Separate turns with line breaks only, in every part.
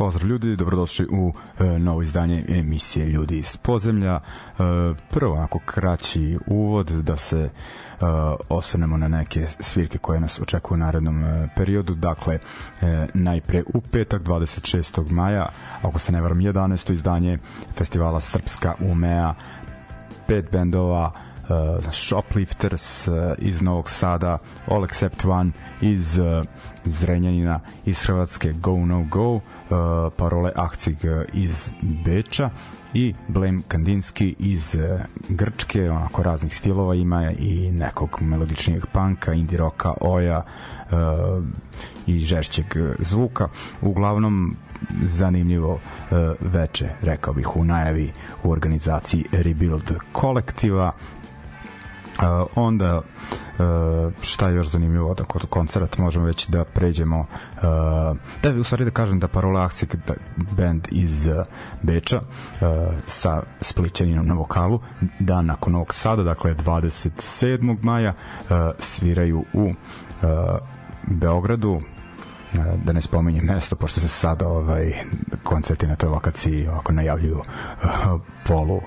Pozdrav ljudi, dobrodošli u e, novo izdanje emisije Ljudi iz podzemlja. E, prvo onako kraći uvod da se e, osvrnemo na neke svirke koje nas očekuju u narednom e, periodu. Dakle, e, najpre u petak 26. maja, ako se ne varam 11. izdanje festivala Srpska umea, pet bendova, uh, Shoplifters uh, iz Novog Sada, All Except One iz uh, Zrenjanina, iz Hrvatske Go No Go, parole Akcig uh, iz Beča i Blame Kandinski iz uh, Grčke, onako raznih stilova ima i nekog melodičnijeg panka, indie roka, oja uh, i žešćeg zvuka. Uglavnom zanimljivo uh, veče, rekao bih, u najavi u organizaciji Rebuild kolektiva. Uh, onda uh, šta je još zanimljivo da kod koncert možemo već da pređemo uh, da u stvari da kažem da Parola akcije da, band iz uh, Beča uh, sa Splićaninom na vokalu dan nakon Novog Sada dakle 27. maja uh, sviraju u uh, Beogradu da ne spominjem mesto, pošto se sada ovaj, koncerti na toj lokaciji ovako najavljuju uh, polu uh,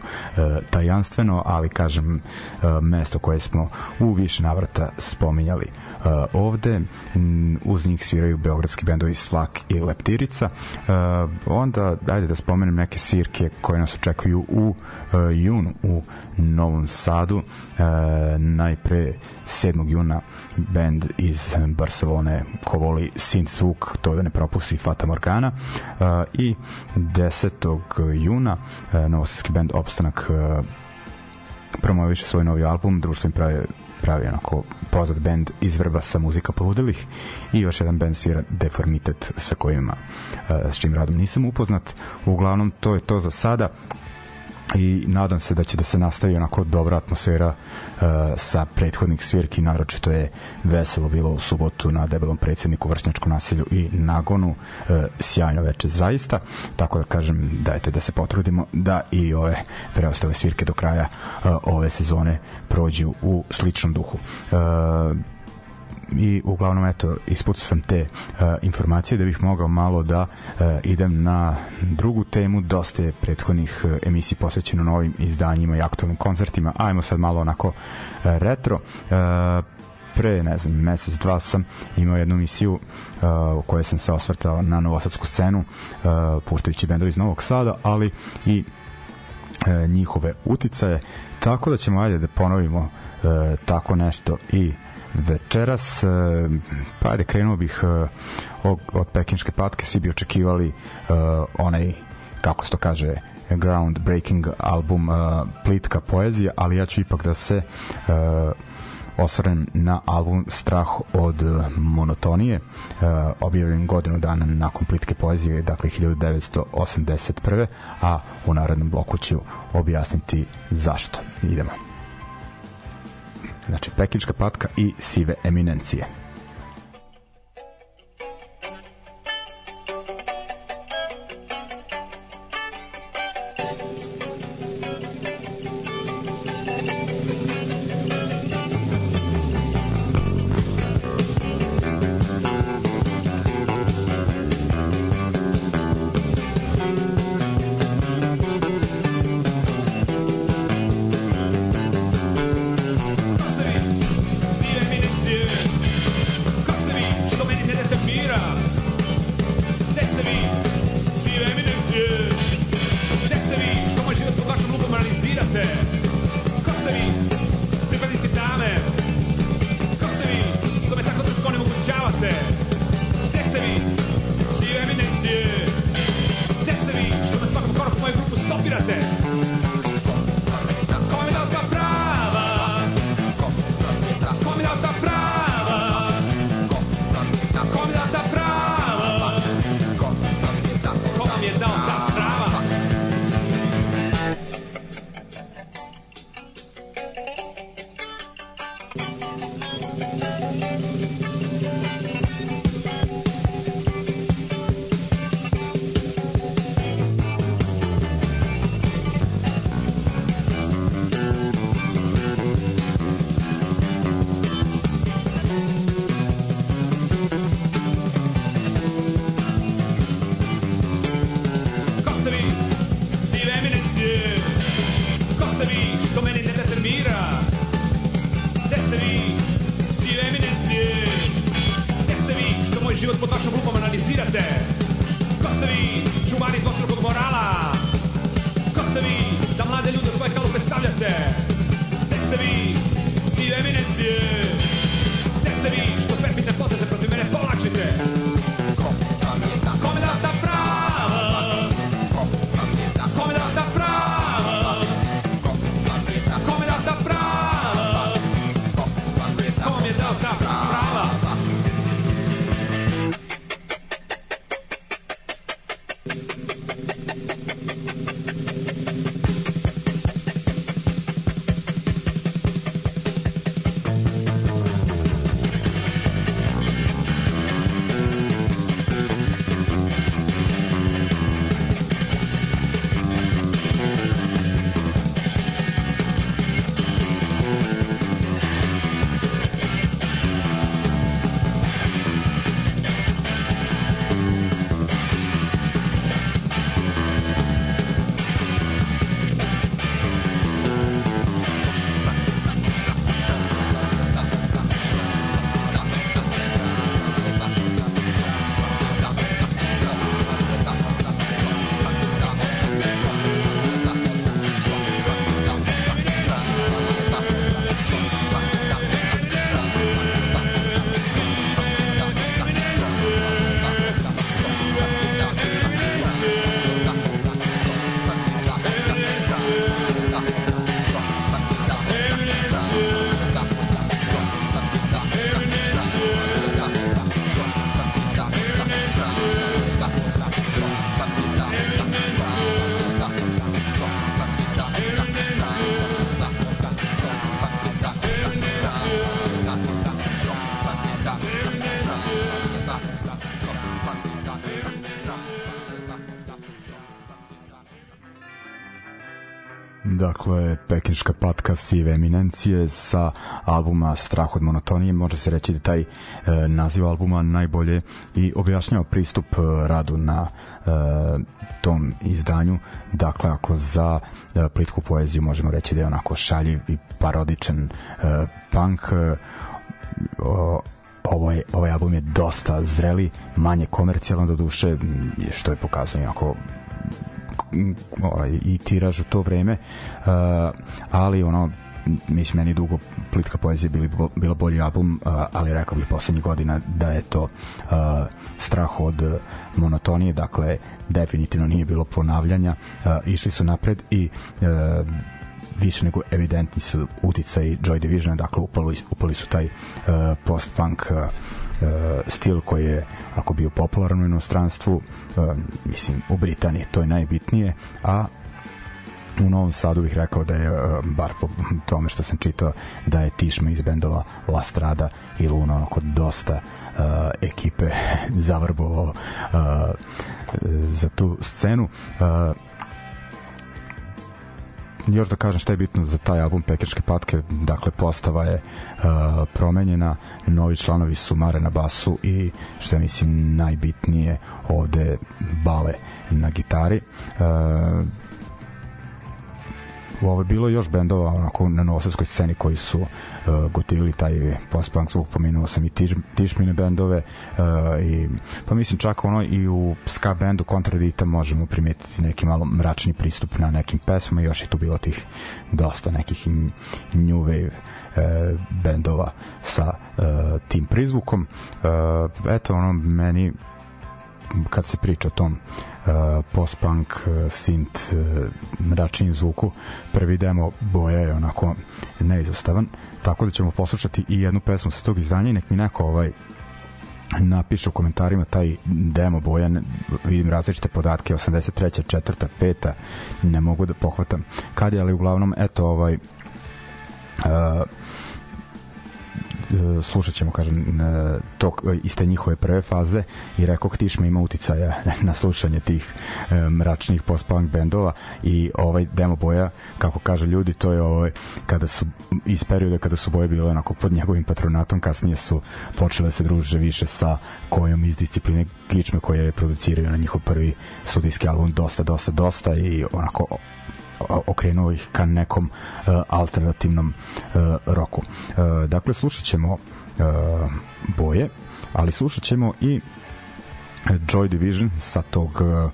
tajanstveno, ali kažem uh, mesto koje smo u više navrata spominjali ovde. Uz njih sviraju beogradski bendovi Slak i Leptirica. Onda, ajde da spomenem neke svirke koje nas očekuju u junu u Novom Sadu. Najpre 7. juna band iz Barcelone ko voli synth zvuk, to da ne propusti Fata Morgana uh, i 10. juna uh, novosadski band Opstanak uh, promoviše svoj novi album, društvo im pravi, pravi onako poznat band iz Vrbasa muzika poludilih i još jedan band svira Deformitet sa kojima s čim radom nisam upoznat uglavnom to je to za sada i nadam se da će da se nastavi onako dobra atmosfera uh, sa prethodnih svirki naročito je veselo bilo u subotu na debelom predsjedniku vršnjačkom nasilju i nagonu uh, sjajno veče zaista. Tako da kažem dajte da se potrudimo da i ove preostale svirke do kraja uh, ove sezone prođu u sličnom duhu. Uh, i uglavnom eto ispucao sam te uh, informacije da bih mogao malo da uh, idem na drugu temu. Dosta je prethodnih uh, emisij posvećeno novim izdanjima i aktualnim koncertima. Ajmo sad malo onako uh, retro. Uh, pre, ne znam, mesec, dva sam imao jednu emisiju uh, u kojoj sam se osvrtao na novosadsku scenu uh, puštajući bendovi iz Novog Sada, ali i uh, njihove uticaje. Tako da ćemo ajde da ponovimo uh, tako nešto i večeras pa ajde krenuo bih od, od pekinške patke svi bi očekivali uh, onaj kako se to kaže groundbreaking album Plitka poezija ali ja ću ipak da se osvrnem na album Strah od monotonije objavljen godinu dana nakon plitke poezije dakle 1981. a u narednom bloku ću objasniti zašto idemo znači pekinčka patka i Sive eminencije pekinška patka sive eminencije sa albuma Strah od monotonije. Može se reći da taj e, naziv albuma najbolje i objašnjava pristup e, radu na e, tom izdanju. Dakle, ako za e, plitku poeziju možemo reći da je onako šaljiv i parodičan e, punk, e, o, ovaj, ovaj album je dosta zreli, manje komercijalan do duše, što je pokazano jako ovaj, i tiraž u to vreme uh, ali ono mislim meni dugo plitka poezija bili, bilo bolji album uh, ali rekao bih poslednjih godina da je to uh, strah od monotonije dakle definitivno nije bilo ponavljanja uh, išli su napred i uh, više nego evidentni su uticaj Joy Division, dakle upali, upali su taj uh, post-punk uh, stil koji je ako bio popularan u inostranstvu uh, mislim u Britaniji to je najbitnije a u Novom Sadu bih rekao da je, uh, bar po tome što sam čitao, da je Tišma iz bendova La Strada i Luna onako dosta uh, ekipe zavrbovao uh, za tu scenu. Uh, još da kažem šta je bitno za taj album Pekeške patke, dakle postava je uh, promenjena, novi članovi su Mare na basu i što je mislim najbitnije ovde Bale na gitari. Uh, ovo je bilo još bendova onako na novosadskoj sceni koji su uh, gotivili taj post-punk zvuk, pomenuo sam i tiš, tišmine bendove uh, i pa mislim čak ono i u ska bendu Kontradita možemo primetiti neki malo mračni pristup na nekim pesmama još je tu bilo tih dosta nekih new wave uh, bendova sa uh, tim prizvukom. Uh, eto ono meni kad se priča o tom post-punk, synth, mračnim zvuku, prvi demo boja je onako neizostavan, tako da ćemo poslušati i jednu pesmu sa tog izdanja i nek mi neko ovaj napiše u komentarima taj demo boja vidim različite podatke 83. četvrta, peta ne mogu da pohvatam kad je ali uglavnom eto ovaj uh, slušat ćemo kažem to iz te njihove prve faze i rekao Tišma ima uticaja na slušanje tih e, mračnih post-punk bendova i ovaj demo boja kako kaže ljudi to je ovaj kada su iz perioda kada su boje bile onako pod njegovim patronatom kasnije su počele se druže više sa kojom iz discipline Kičme koje je producirao na njihov prvi studijski album dosta dosta dosta i onako okrenuo ih ka nekom uh, alternativnom uh, roku. Uh, dakle, slušat ćemo uh, boje, ali slušat ćemo i Joy Division sa tog uh,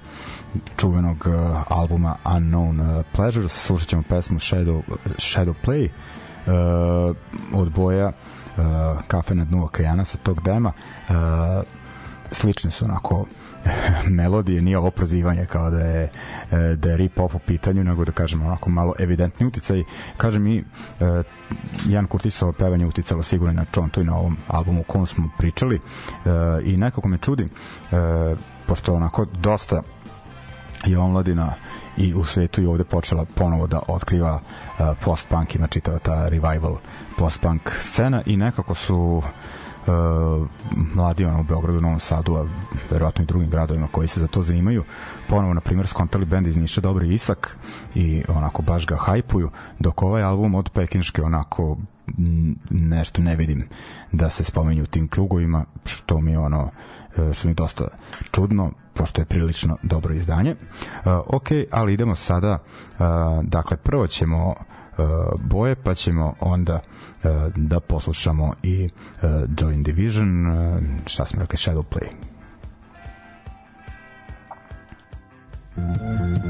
čuvenog uh, albuma Unknown uh, Pleasures. Slušat ćemo pesmu Shadow, Shadow Play uh, od boja uh, Kafe na dnu okeana sa tog dema. Uh, slične su onako melodije, nije ovo prozivanje kao da je, e, da je rip-off u pitanju, nego da kažemo onako malo evidentni uticaj. Kažem i e, Jan Kurtisovo pevanje uticalo sigurno na Čontu i na ovom albumu o kom smo pričali e, i nekako me čudi pošto onako dosta je omladina i u svetu i ovde počela ponovo da otkriva uh, post-punk, ima čitava ta revival post-punk scena i nekako su uh, uh, mladi ono, u Beogradu, Novom Sadu, a verovatno i drugim gradovima koji se za to zanimaju, ponovo, na primjer, skontali bend iz Niša Dobri Isak i onako baš ga hajpuju, dok ovaj album od Pekinške onako nešto ne vidim da se spomenju u tim krugovima, što mi ono e, što mi dosta čudno, pošto je prilično dobro izdanje. Uh, ok, ali idemo sada, uh, dakle, prvo ćemo boje, pa ćemo onda uh, da poslušamo i uh, Join Division, šta smo rekli, Shadow Play. Thank you.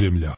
Ljudi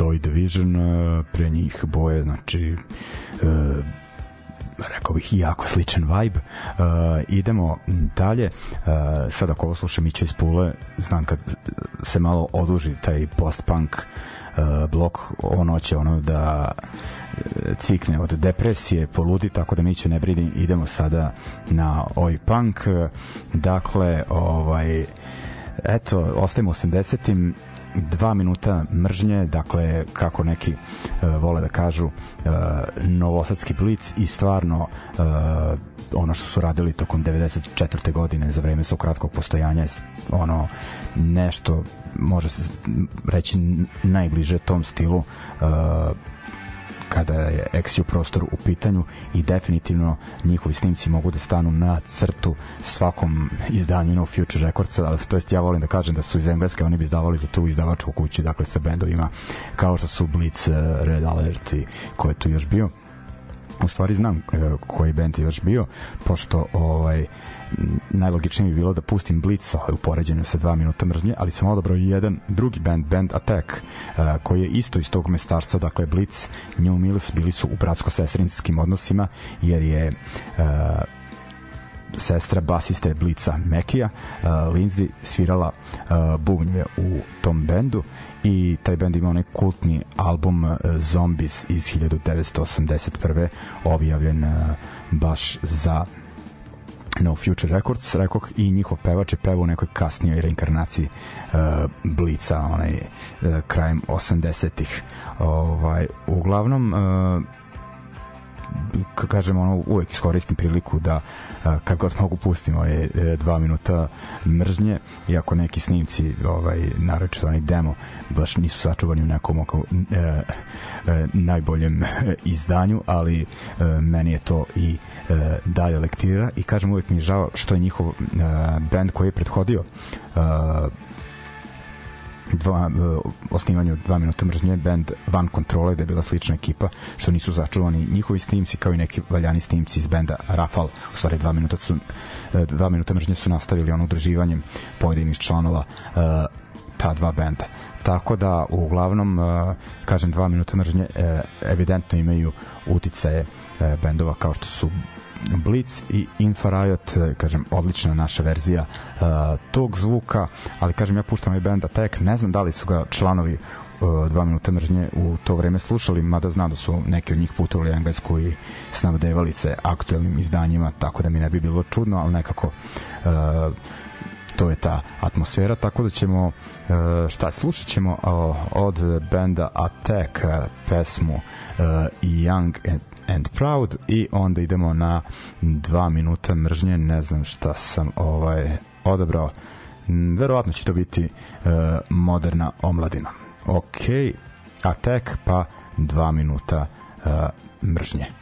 Joy Division, e, pre njih boje, znači e, rekao bih jako sličan vibe. Uh, idemo dalje. Uh, sad ako ovo slušam Mića iz Pule, znam kad se malo oduži taj post-punk uh, blok, ono će ono da cikne od depresije, poludi, tako da Mića ne brini, idemo sada na oj punk. Dakle, ovaj eto, ostajemo 80-im dva minuta mržnje, dakle kako neki uh, vole da kažu uh, novosadski blic i stvarno uh, ono što su radili tokom 94. godine za vreme svog kratkog postojanja je ono nešto može se reći najbliže tom stilu uh, kada je Exio prostor u pitanju i definitivno njihovi snimci mogu da stanu na crtu svakom izdanju No Future Records, ali to jest ja volim da kažem da su iz Engleske oni bi izdavali za tu izdavačku kuću, dakle sa bendovima kao što su Blitz, Red Alert i ko je tu još bio u stvari znam uh, koji bend je još bio pošto ovaj najlogičnije bi bilo da pustim Blitz ovaj, u poređenju sa dva minuta mržnje, ali sam odabrao i jedan drugi band, Band Attack, uh, koji je isto iz tog mestarca, dakle Blitz, New Mills, bili su u bratsko-sestrinskim odnosima, jer je uh, sestra basiste Blica Mekija, uh, Lindsay svirala uh, bubnjeve u tom bendu i taj bend ima onaj kultni album uh, Zombies iz 1981. objavljen uh, baš za No Future Records, rekoh, i njihov pevač je pevao u nekoj kasnijoj reinkarnaciji uh, Blica, onaj uh, krajem 80-ih. Ovaj, uglavnom, uh, kažem ono uvek iskoristim priliku da kad god mogu pustim ove e, dva minuta mržnje iako neki snimci ovaj naročito onaj demo baš nisu sačuvani u nekom oko, e, e, najboljem izdanju ali e, meni je to i e, dalje lektira. I kažem uvek mi je žao što je njihov e, band koji je prethodio e, dva, uh, osnivanju dva minuta mržnje band Van Controle da je bila slična ekipa što nisu začuvani njihovi snimci kao i neki valjani snimci iz benda Rafal. U stvari dva minuta su uh, dva minuta mržnje su nastavili ono udruživanjem pojedinih članova uh, ta dva benda. Tako da uglavnom kažem dva minuta mržnje evidentno imaju uticaje bendova kao što su Blitz i Infrared, e, kažem, odlična naša verzija uh, tog zvuka, ali kažem, ja puštam i benda Tek, ne znam da li su ga članovi uh, dva minuta mržnje u to vreme slušali, mada znam da su neki od njih putovali englesku i snabdevali se aktuelnim izdanjima, tako da mi ne bi bilo čudno, ali nekako uh, to je ta atmosfera, tako da ćemo uh, šta slušat ćemo uh, od benda Attack uh, pesmu Young and and Proud i onda idemo na dva minuta mržnje, ne znam šta sam ovaj odabrao. Verovatno će to biti moderna omladina. Ok, Attack pa dva minuta mržnje.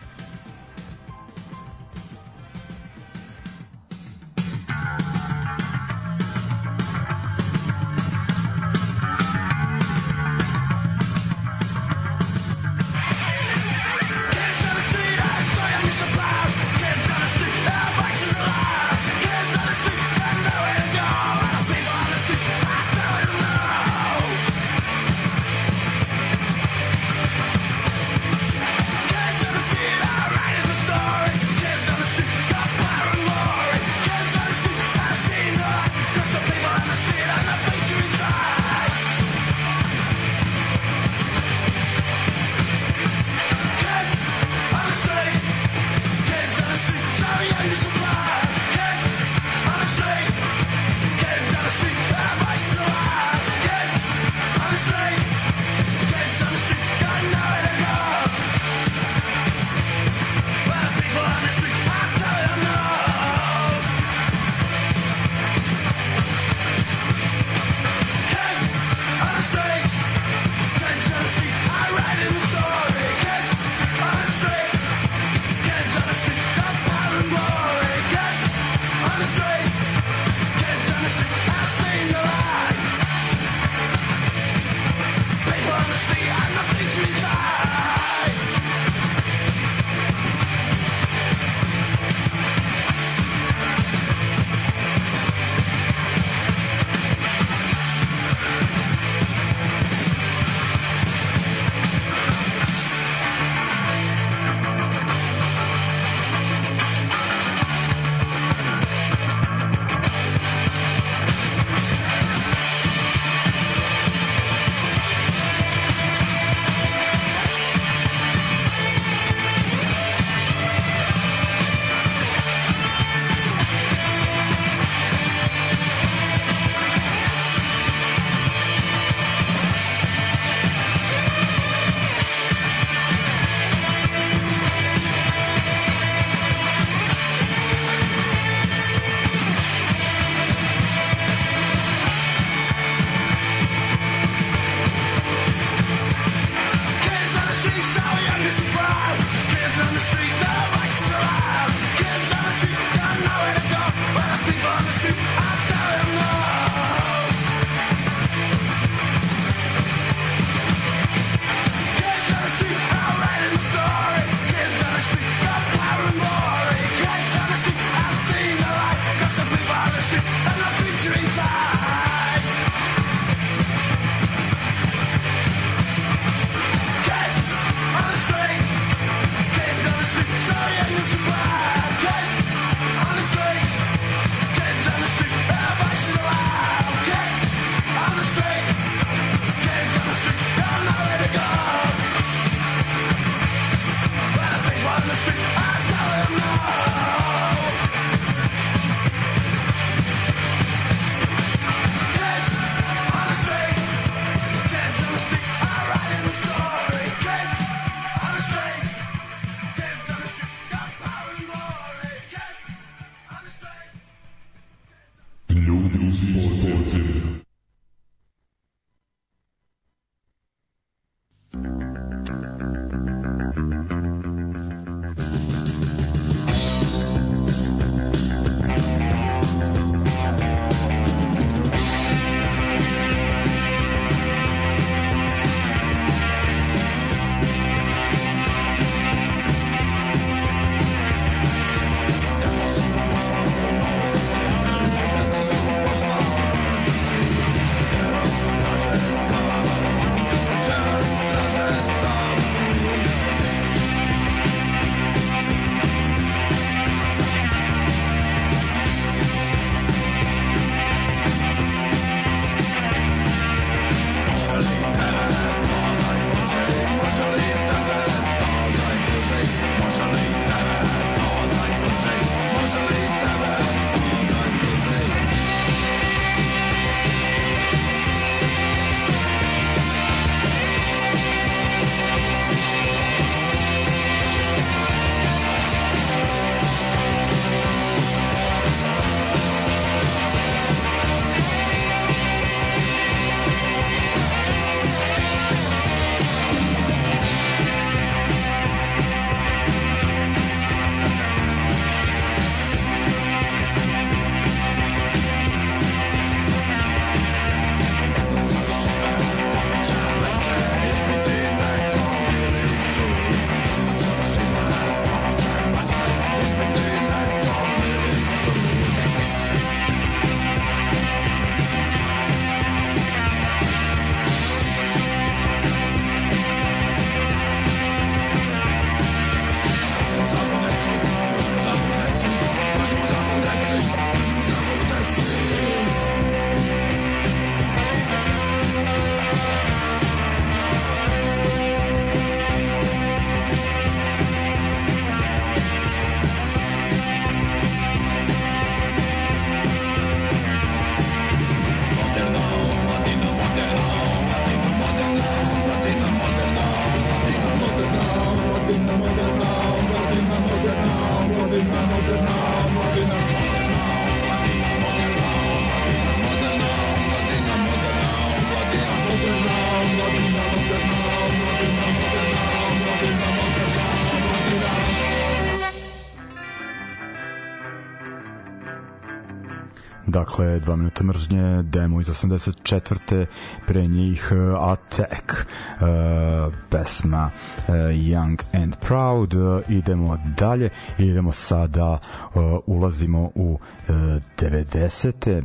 Dakle, dva minuta mržnje, demo iz 84. Pre njih uh, Attack, uh, pesma uh, Young and Proud. Uh, idemo dalje, idemo sada, uh, ulazimo u uh, 90.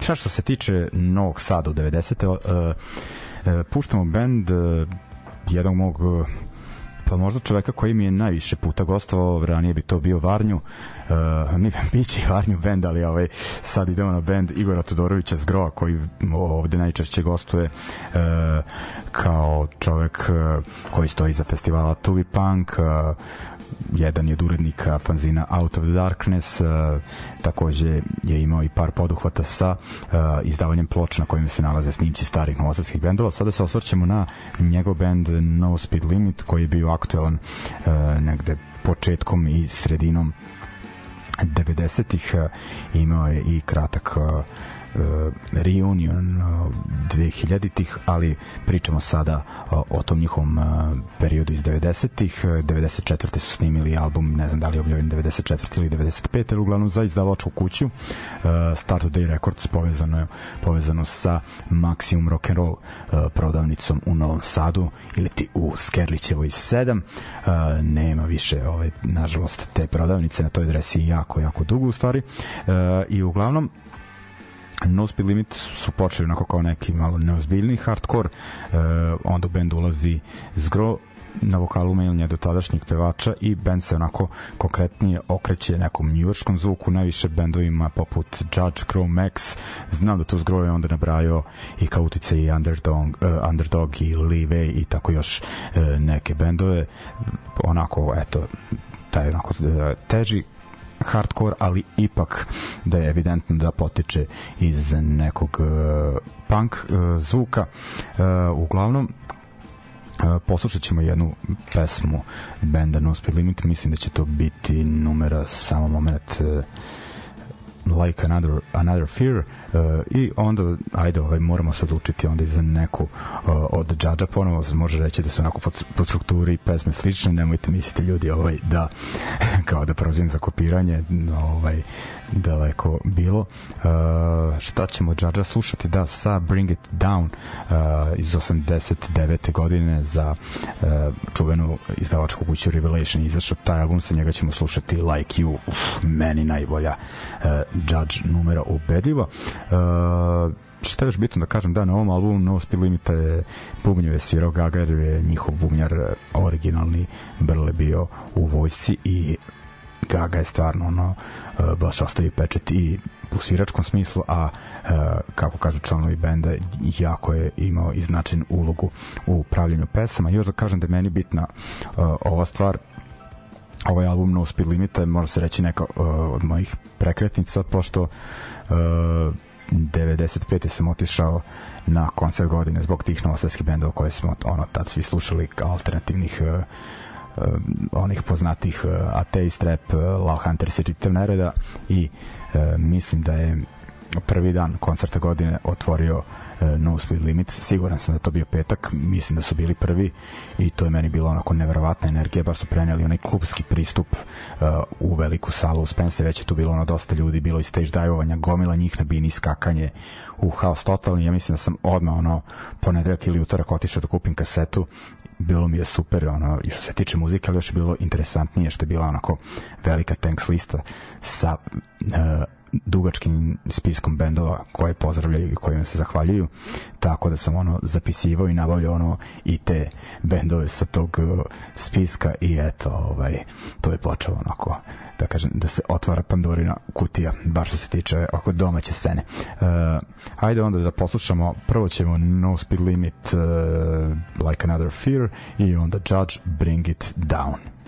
Šta što se tiče Novog Sada u 90. Uh, uh, puštamo band uh, jednog mog uh, pa možda čoveka koji mi je najviše puta gostovao, ranije bi to bio Varnju, uh, mi biće i Varnju bend, ali ovaj, sad idemo na bend Igora Todorovića Zgrova koji ovde najčešće gostuje uh, kao čovek uh, koji stoji za festivala Tubi Punk, uh, jedan je od urednika fanzina Out of the Darkness, uh, takođe je imao i par poduhvata sa uh, izdavanjem ploča na kojima se nalaze snimci starih novosadskih bendova. Sada se osvrćemo na njegov bend No Speed Limit koji je bio aktualan uh, negde početkom i sredinom 90-ih uh, imao je i kratak uh, reunion uh, 2000-ih, ali pričamo sada uh, o tom njihovom periodu iz 90-ih. 94. su snimili album, ne znam da li je objavljen 94. ili 95. ali uglavnom za izdavačku kuću. Start of Day Records povezano, povezano sa Maximum Rock and Roll uh, prodavnicom u Novom Sadu ili ti u Skerlićevoj 7. Uh, nema više, ovaj, nažalost, te prodavnice na toj adresi jako, jako dugo u stvari. I uglavnom, No Speed Limit su počeli onako kao neki malo neozbiljni hardcore, uh, onda u bend ulazi Zgro, na vokalu mailnja do tadašnjih pevača i bend se onako konkretnije okreće nekom njujorškom zvuku, najviše bendovima poput Judge, Crow Max, znam da tu zgro je onda nabrajao i kao utice i Underdog, uh, Underdog i Way i tako još uh, neke bendove, onako, eto, taj onako teži hardcore, ali ipak da je evidentno da potiče iz nekog uh, punk uh, zvuka. Uh, uglavnom, poslušat ćemo jednu pesmu benda No Speed Limit, mislim da će to biti numera samo moment uh, Like Another, Another Fear uh, i onda ajde ovaj, moramo se odlučiti onda i za neku uh, od Džadža ponovo se može reći da su onako po, po strukturi pesme slične nemojte misliti ljudi ovaj, da kao da prozivam za kopiranje ovaj, daleko bilo. Uh, šta ćemo Džadža slušati? Da, sa Bring It Down uh, iz 89. godine za uh, čuvenu izdavačku kuću Revelation izašao taj album, sa njega ćemo slušati Like You, uf, meni najbolja uh, Judge numera ubedljiva. Uh, šta još bitno da kažem da na ovom albumu No Speed Limita je bubnjeve svirao Gagar je njihov bubnjar originalni Brle bio u vojsci i Gaga je stvarno ono uh, baš ostaje pečet i u sviračkom smislu, a uh, kako kažu članovi benda, jako je imao i značajnu ulogu u pravljenju pesama. Još da kažem da je meni bitna ova stvar, ovaj album No Speed Limita može se reći neka uh, od mojih prekretnica, pošto uh, 95. sam otišao na koncert godine zbog tih novosadskih bendova koje smo ono tad svi slušali alternativnih uh, uh, onih poznatih uh, Ateist Rap, uh, Law Hunters i Ritem Nereda i uh, mislim da je prvi dan koncerta godine otvorio uh, No Speed Limit, siguran sam da to bio petak, mislim da su bili prvi i to je meni bilo onako neverovatna energija, baš su preneli onaj klubski pristup uh, u veliku salu u Spence, već je tu bilo ono dosta ljudi, bilo i stage dive-ovanja, gomila njih na bini, skakanje u haos totalni, ja mislim da sam odmah ono ponedeljak ili utorak otišao da kupim kasetu. Bilo mi je super ono i što se tiče muzike ali još je bilo interesantnije što je bila onako velika tanks lista sa uh, dugačkim spiskom bendova koje pozdravljaju i kojima se zahvaljuju. Tako da sam ono zapisivao i nabavljao ono i te bendove sa tog spiska i eto ovaj to je počelo onako da kažem da se otvara Pandorina kutija baš što se tiče oko domaće scene. Uh, ajde onda da poslušamo prvo ćemo No Speed Limit uh, Like Another Fear i onda Judge Bring It Down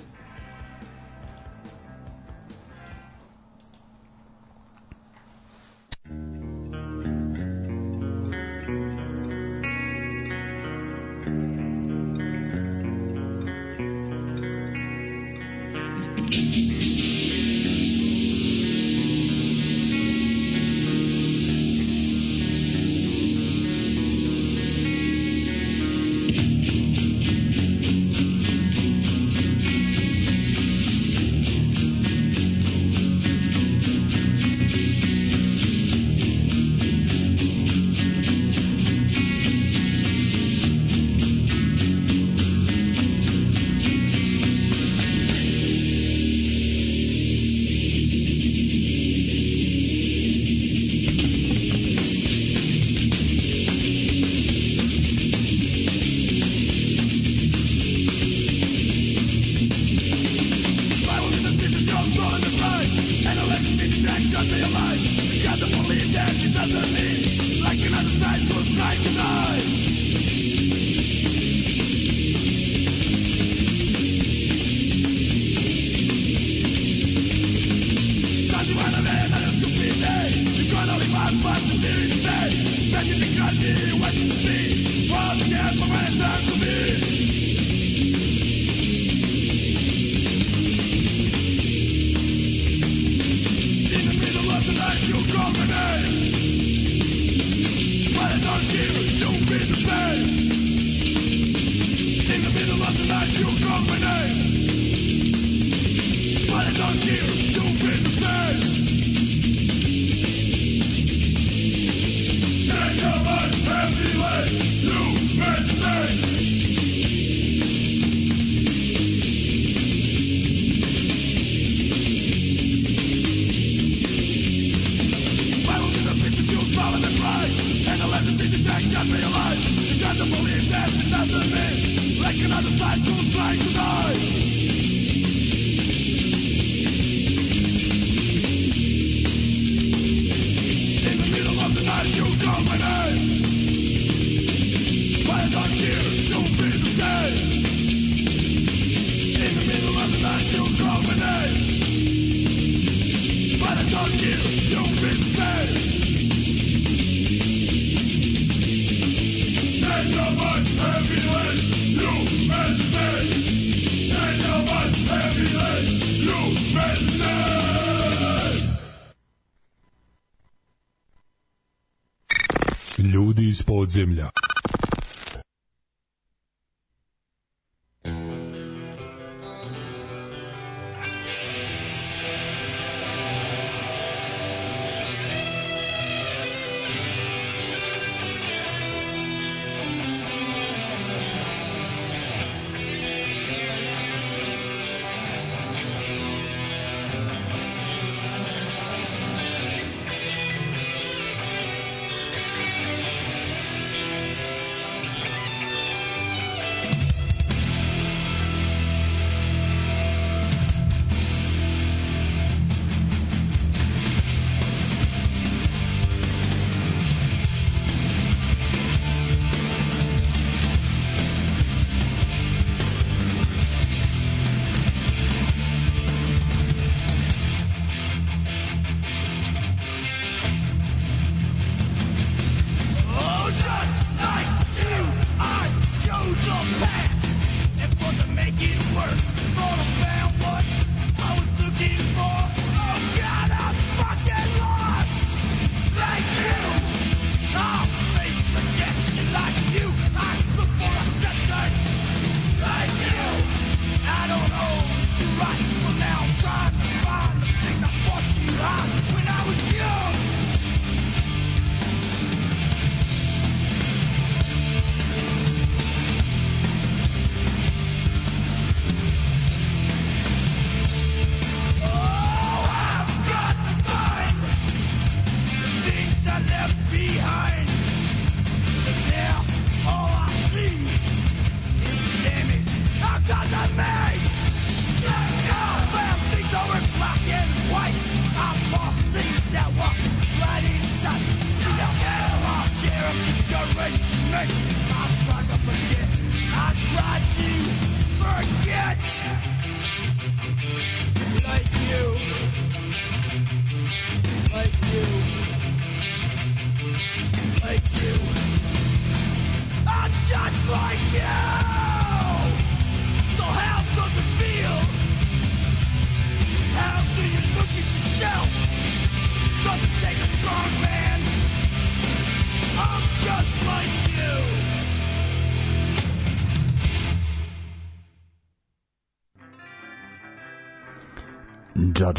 iz podzemlja.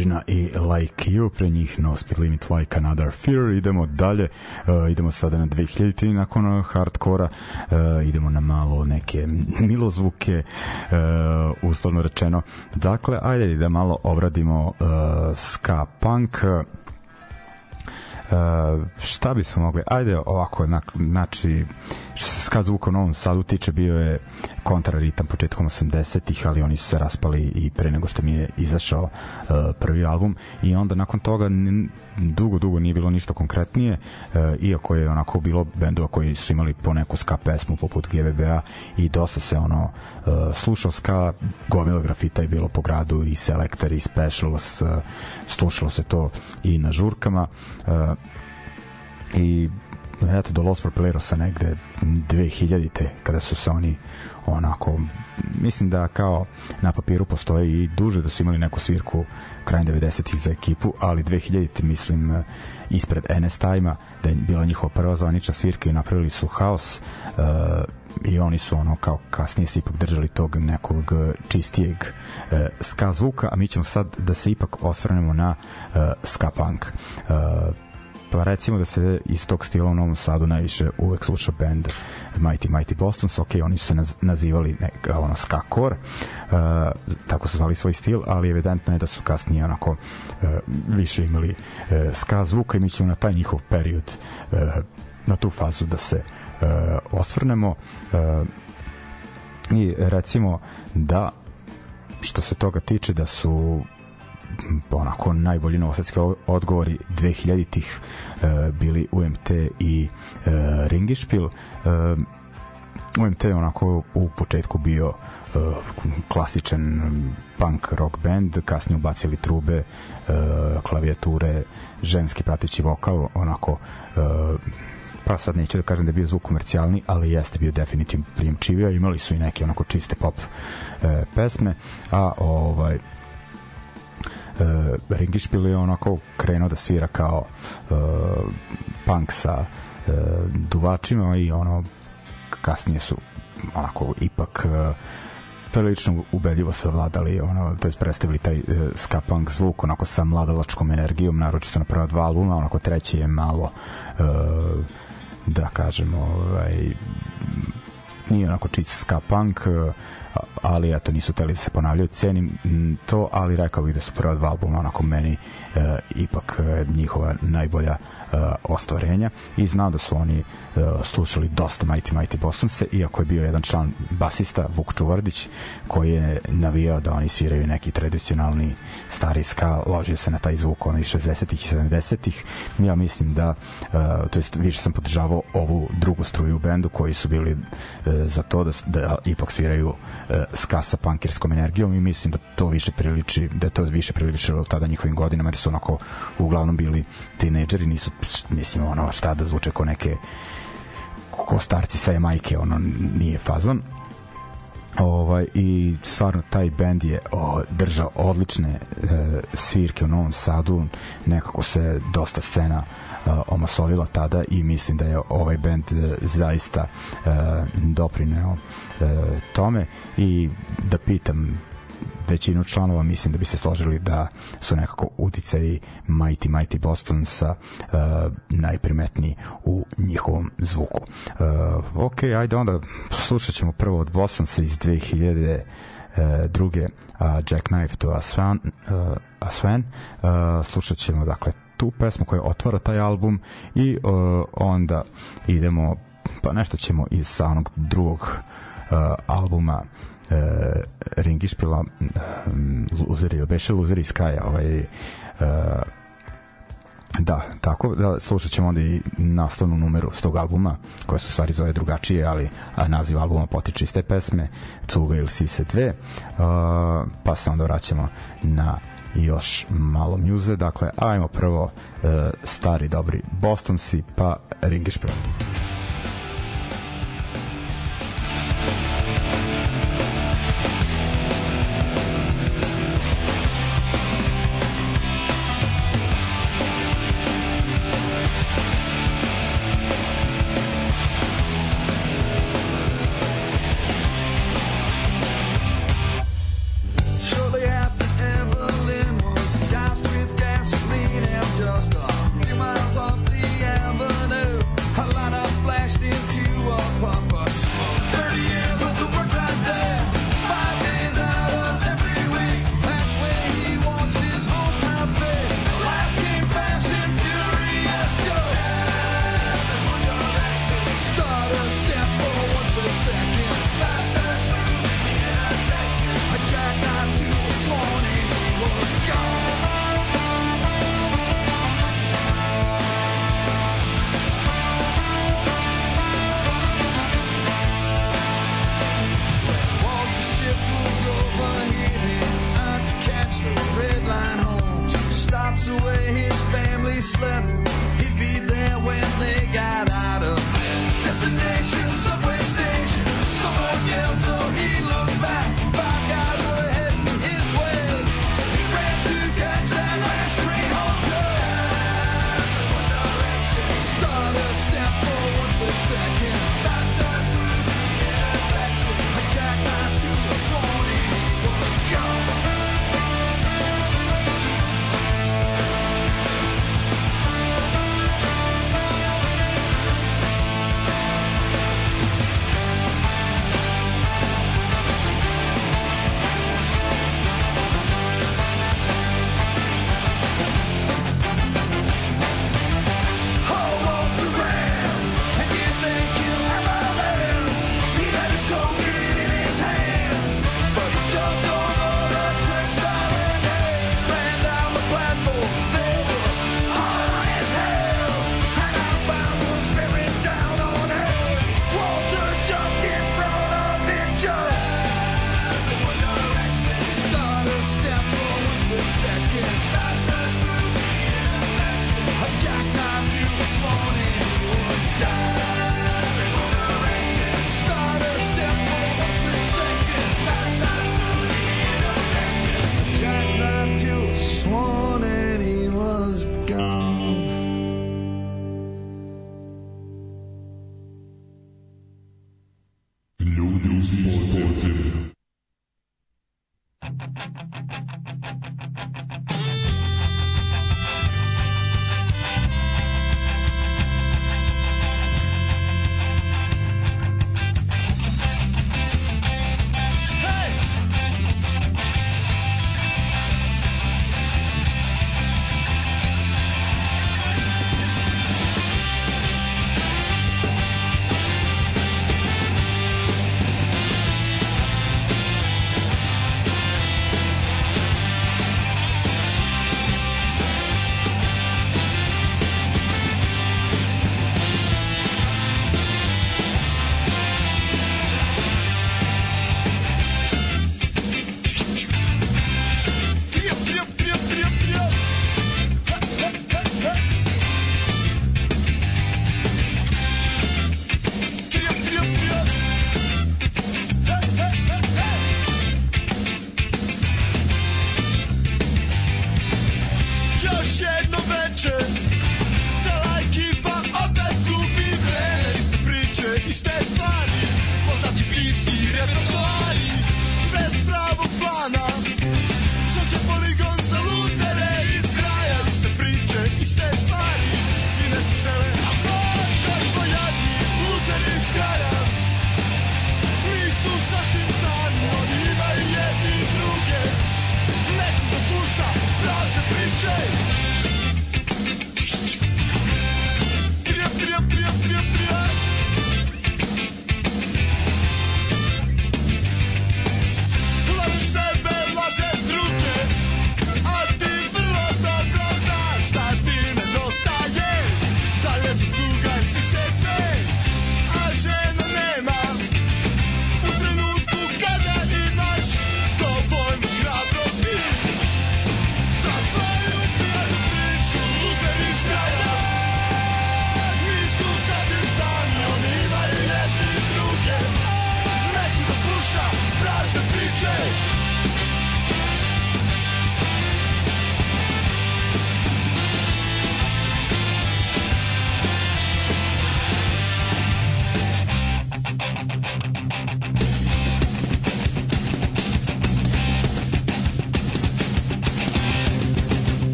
Judgina i Like You, pre njih No Speed Limit Like Another Fear. Idemo dalje, uh, idemo sada na 2000 nakon hardkora, uh, idemo na malo neke milozvuke, uh, uslovno rečeno. Dakle, ajde da malo obradimo uh, ska punk. Uh, šta bismo mogli ajde ovako znači što se ska zvuka u Novom Sadu tiče bio je kontraritam početkom 80-ih, ali oni su se raspali i pre nego što mi je izašao uh, prvi album. I onda nakon toga dugo, dugo nije bilo ništa konkretnije, uh, iako je onako bilo bendova koji su imali po neku ska pesmu poput GBB-a i dosta se ono uh, slušao. Ska, gomila grafita je bilo po gradu i Selector i Specials, uh, slušalo se to i na žurkama uh, i eto do Los Propelerosa negde 2000-te kada su se oni onako mislim da kao na papiru postoji i duže da su imali neku svirku krajem 90-ih za ekipu, ali 2000-te mislim ispred NS Time-a da je bila njihova prva zvanična svirka i napravili su haos uh, i oni su ono kao kasnije se ipak držali tog nekog čistijeg uh, ska zvuka, a mi ćemo sad da se ipak osvrnemo na uh, ska punk. Uh, pa recimo da se iz tog stila u Novom Sadu najviše uvek sluša band Mighty Mighty Bostons, ok, oni su se naz, nazivali neka, ono ska core, uh, tako su zvali svoj stil, ali evidentno je da su kasnije onako uh, više imali uh, ska zvuka i mi ćemo na taj njihov period uh, na tu fazu da se uh, osvrnemo. Uh, i recimo da što se toga tiče da su onako najbolji novosadski odgovori 2000-ih e, bili UMT i e, Ringišpil. E, UMT je onako u početku bio e, klasičan punk rock band, kasnije ubacili trube, e, klavijature, ženski prateći vokal, onako e, pa sad neću da kažem da je bio zvuk komercijalni, ali jeste bio definitivno prijemčivio, imali su i neke onako čiste pop e, pesme, a ovaj e, Ringišpil je onako krenuo da svira kao e, punk sa e, duvačima i ono kasnije su onako ipak e, prilično ubedljivo savladali ono to jest predstavili taj e, ska punk zvuk onako sa mladalačkom energijom naročito na prva dva albuma onako treći je malo e, da kažemo ovaj nije onako čist ska punk ali eto nisu teli da se ponavljaju cenim to ali rekao bih da su prva dva albuma onako meni e, ipak e, njihova najbolja uh, ostvarenja. I znam da su oni uh, slušali dosta Mighty Mighty Bostonse iako je bio jedan član basista Vuk Čuvardić koji je navijao da oni sviraju neki tradicionalni stari ska ložio se na taj zvuk onih 60-ih i 70-ih ja mislim da uh, to jest više sam podržavao ovu drugu struju u bendu koji su bili uh, za to da, da ipak sviraju uh, ska sa punkerskom energijom i mislim da to više priliči da to više priličilo tada njihovim godinama jer su onako uglavnom bili tinejdžeri nisu mislim ono šta da zvuče ko neke ko starci sa Jamajke ono nije fazon. Ovaj i stvarno taj bend je o, držao odlične e, svirke u Novom Sadu nekako se dosta scena e, omasovila tada i mislim da je ovaj bend e, zaista e, doprineo e, tome i da pitam većinu članova mislim da bi se složili da su nekako uticaji Mighty Mighty Boston sa uh, najprimetniji u njihovom zvuku. Uh, ok, ajde onda slušat ćemo prvo od Bostonsa iz 2000 uh, druge Jack Knife to Aswan, uh, Aswan. Uh, slušat ćemo dakle tu pesmu koja otvara taj album i uh, onda idemo pa nešto ćemo iz sa onog drugog uh, albuma e, ring ispila luzeri, beše luzeri iz kraja ovaj, e, Da, tako da slušat ćemo onda i nastavnu numeru s tog albuma, koja su stvari zove drugačije, ali a, naziv albuma potiče iz te pesme, Cuga ili Sise 2, uh, pa se onda vraćamo na još malo mjuze, dakle, ajmo prvo uh, stari dobri Bostonsi, pa Ringišpil. Ringišpil.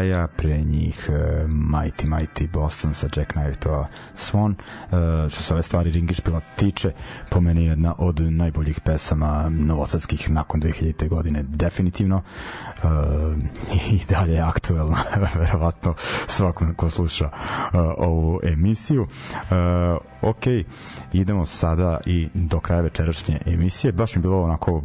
Kraja, pre njih uh, Mighty Mighty Boston sa Jack Knight-ova Swan. Uh, što se ove stvari Ringišpila tiče, po meni jedna od najboljih pesama novosadskih nakon 2000. godine, definitivno. Uh, I dalje je aktuelna, verovatno svakom ko sluša uh, ovu emisiju. Uh, ok, idemo sada i do kraja večerašnje emisije. Baš mi bilo onako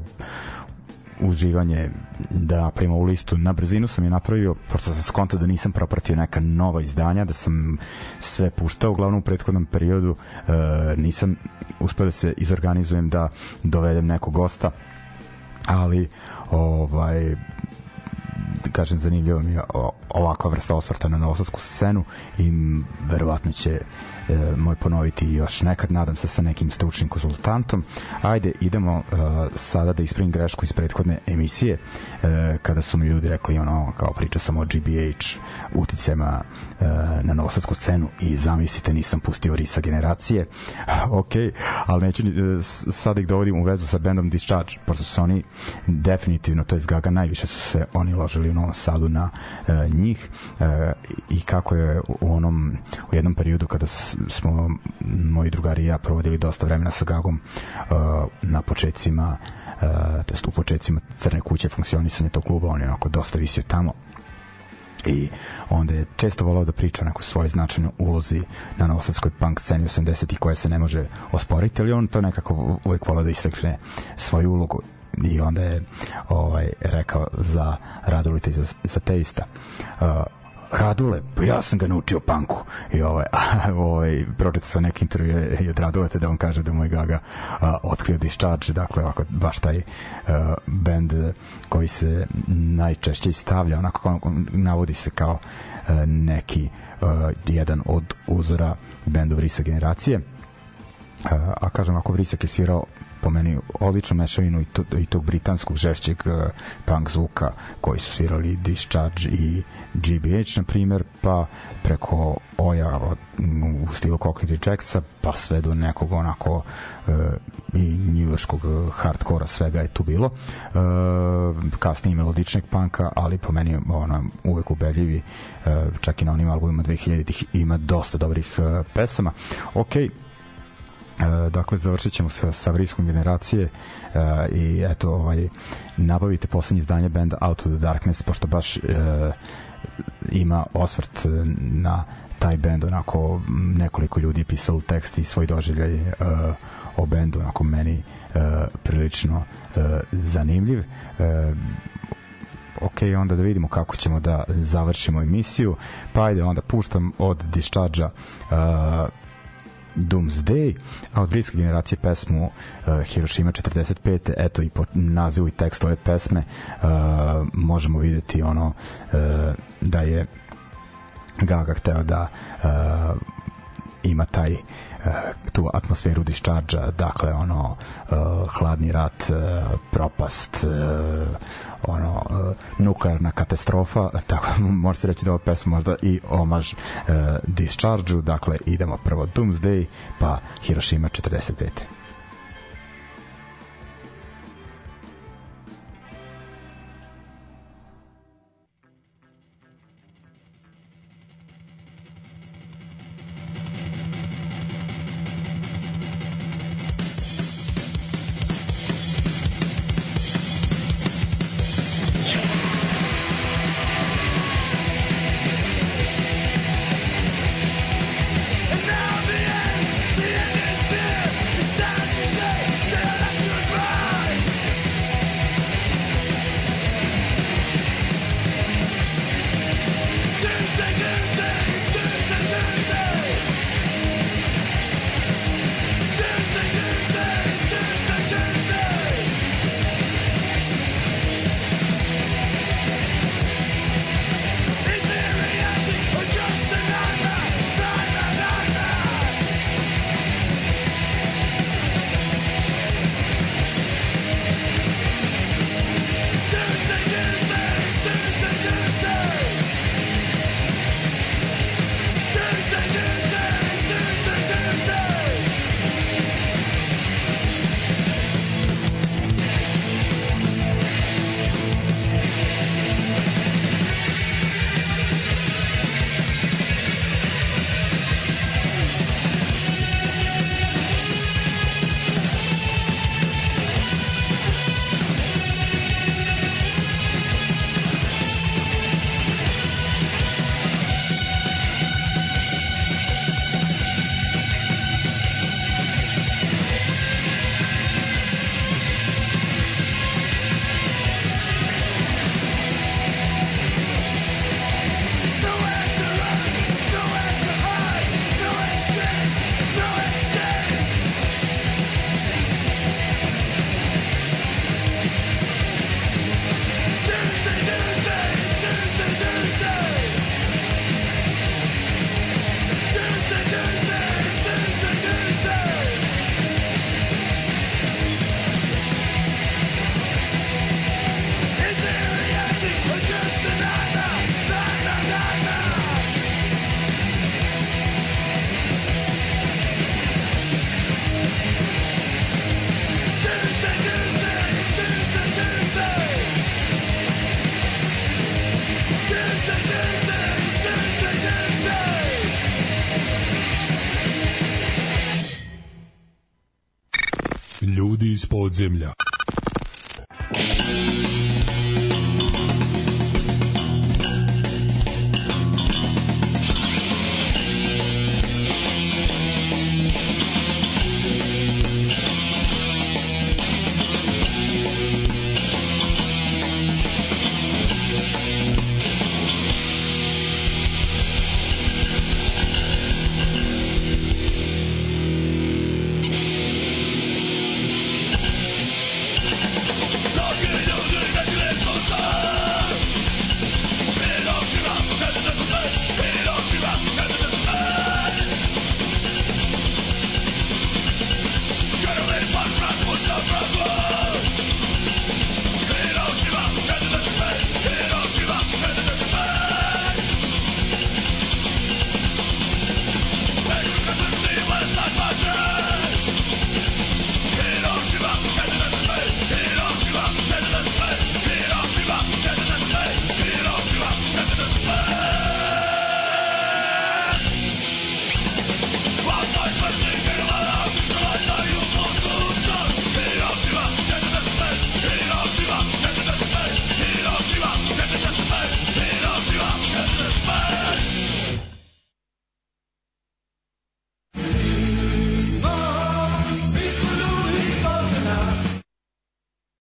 uživanje da napravimo ovu listu. Na brzinu sam je napravio, pošto sam skontao da nisam propratio neka nova izdanja, da sam sve puštao, uglavnom u prethodnom periodu e, nisam uspeo da se izorganizujem da dovedem nekog gosta, ali ovaj kažem zanimljivo mi je ovakva vrsta osvrta na novosadsku scenu i verovatno će e, moj ponoviti još nekad, nadam se sa nekim stručnim konsultantom. Ajde, idemo e, sada da ispravim grešku iz prethodne emisije, e, kada su mi ljudi rekli ono, kao priča sam o GBH uticema e, na novosadsku scenu i zamislite nisam pustio Risa generacije. ok, ali neću e, sad ih dovodim u vezu sa bandom Discharge, pošto su oni definitivno, to je Gaga, najviše su se oni ložili u Novom Sadu na e, njih e, i kako je u onom u jednom periodu kada smo moji drugari i ja provodili dosta vremena sa Gagom uh, na početcima uh, to jest u početcima Crne kuće funkcionisanja tog kluba, on je onako dosta visio tamo. I onda je često volao da priča o nekoj svojoj značajnoj ulozi na novosadskoj punk sceni 80-ih koja se ne može osporiti, ali on to nekako uvek volao da istakne svoju ulogu. I onda je ovaj rekao za Radulita i za, za Teista. Uh, Radule, pa ja sam ga naučio panku. I ovaj, ovaj pročitao sam neki intervju i od Radulete da on kaže da moj Gaga a, otkrio Discharge, dakle ovako, baš taj a, band koji se najčešće stavlja, onako navodi se kao a, neki a, jedan od uzora bendova Risa generacije. A, a kažem, ako Vrisak je svirao po meni odličnu mešavinu i, to, i tog britanskog žešćeg uh, punk zvuka koji su svirali Discharge i GBH na primer pa preko Oja u stilu Cockney Rejectsa pa sve do nekog onako uh, i njujorskog hardkora svega je tu bilo. Uh, kasnije melodičnog panka ali po meni ono, uvek ubedljivi uh, čak i na onim albumima 2000-ih ima dosta dobrih uh, pesama. Ok E, dakle završit ćemo sa, sa vriskom generacije e, i eto ovaj nabavite poslednje izdanje benda Out of the Darkness pošto baš e, ima osvrt na taj bend onako nekoliko ljudi pisalo tekst i svoj doživljaj e, o bendu onako meni e, prilično e, zanimljiv. E, ok, onda da vidimo kako ćemo da završimo emisiju pa ajde onda puštam od Discharge-a uh, Doomsday, a od bliske generacije pesmu uh, Hiroshima 45. Eto i po nazivu i tekstu ove pesme uh, možemo videti ono uh, da je Gaga hteo da uh, ima taj uh, tu atmosferu discharge dakle ono uh, hladni rat uh, propast uh, ono uh, nuklearna katastrofa tako može se reći da ova pesma možda i omaž uh, discharge dakle idemo prvo Doomsday pa Hiroshima 45
podzemlja.